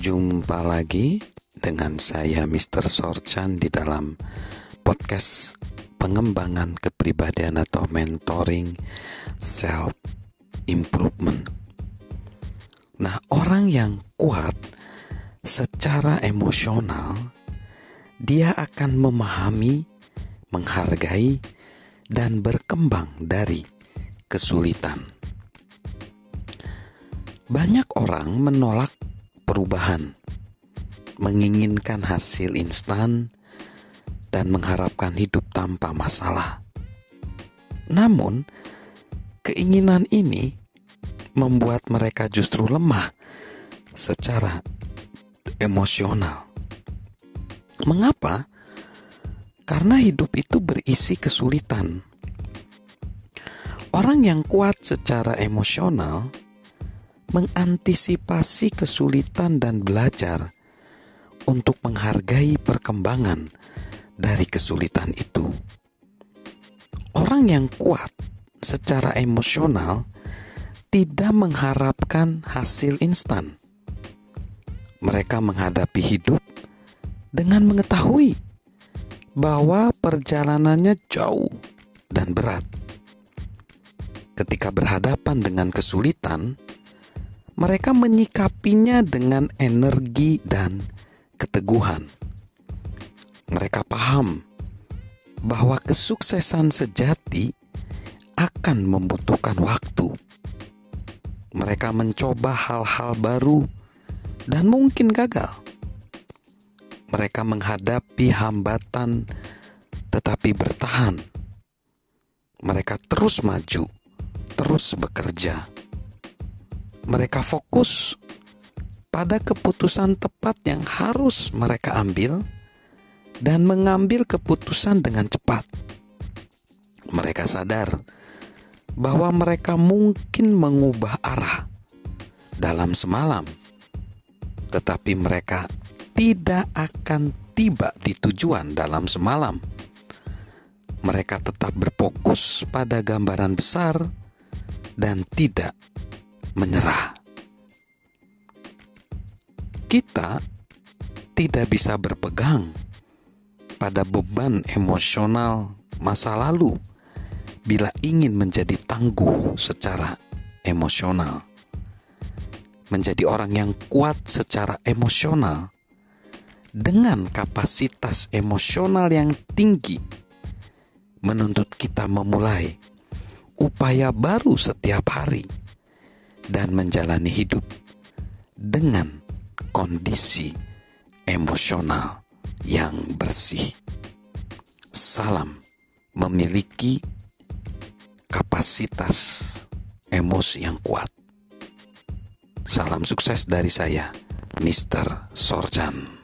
Jumpa lagi dengan saya Mr. Sorchan di dalam podcast pengembangan kepribadian atau mentoring self improvement. Nah, orang yang kuat secara emosional dia akan memahami, menghargai dan berkembang dari kesulitan. Banyak orang menolak perubahan, menginginkan hasil instan, dan mengharapkan hidup tanpa masalah. Namun, keinginan ini membuat mereka justru lemah secara emosional. Mengapa? Karena hidup itu berisi kesulitan. Orang yang kuat secara emosional mengantisipasi kesulitan dan belajar untuk menghargai perkembangan dari kesulitan itu. Orang yang kuat secara emosional tidak mengharapkan hasil instan. Mereka menghadapi hidup dengan mengetahui bahwa perjalanannya jauh dan berat. Ketika berhadapan dengan kesulitan, mereka menyikapinya dengan energi dan keteguhan. Mereka paham bahwa kesuksesan sejati akan membutuhkan waktu. Mereka mencoba hal-hal baru dan mungkin gagal. Mereka menghadapi hambatan tetapi bertahan. Mereka terus maju, terus bekerja mereka fokus pada keputusan tepat yang harus mereka ambil dan mengambil keputusan dengan cepat. Mereka sadar bahwa mereka mungkin mengubah arah dalam semalam, tetapi mereka tidak akan tiba di tujuan dalam semalam. Mereka tetap berfokus pada gambaran besar dan tidak menyerah. Kita tidak bisa berpegang pada beban emosional masa lalu bila ingin menjadi tangguh secara emosional. Menjadi orang yang kuat secara emosional dengan kapasitas emosional yang tinggi menuntut kita memulai upaya baru setiap hari dan menjalani hidup dengan kondisi emosional yang bersih. Salam memiliki kapasitas emosi yang kuat. Salam sukses dari saya, Mr. Sorjan.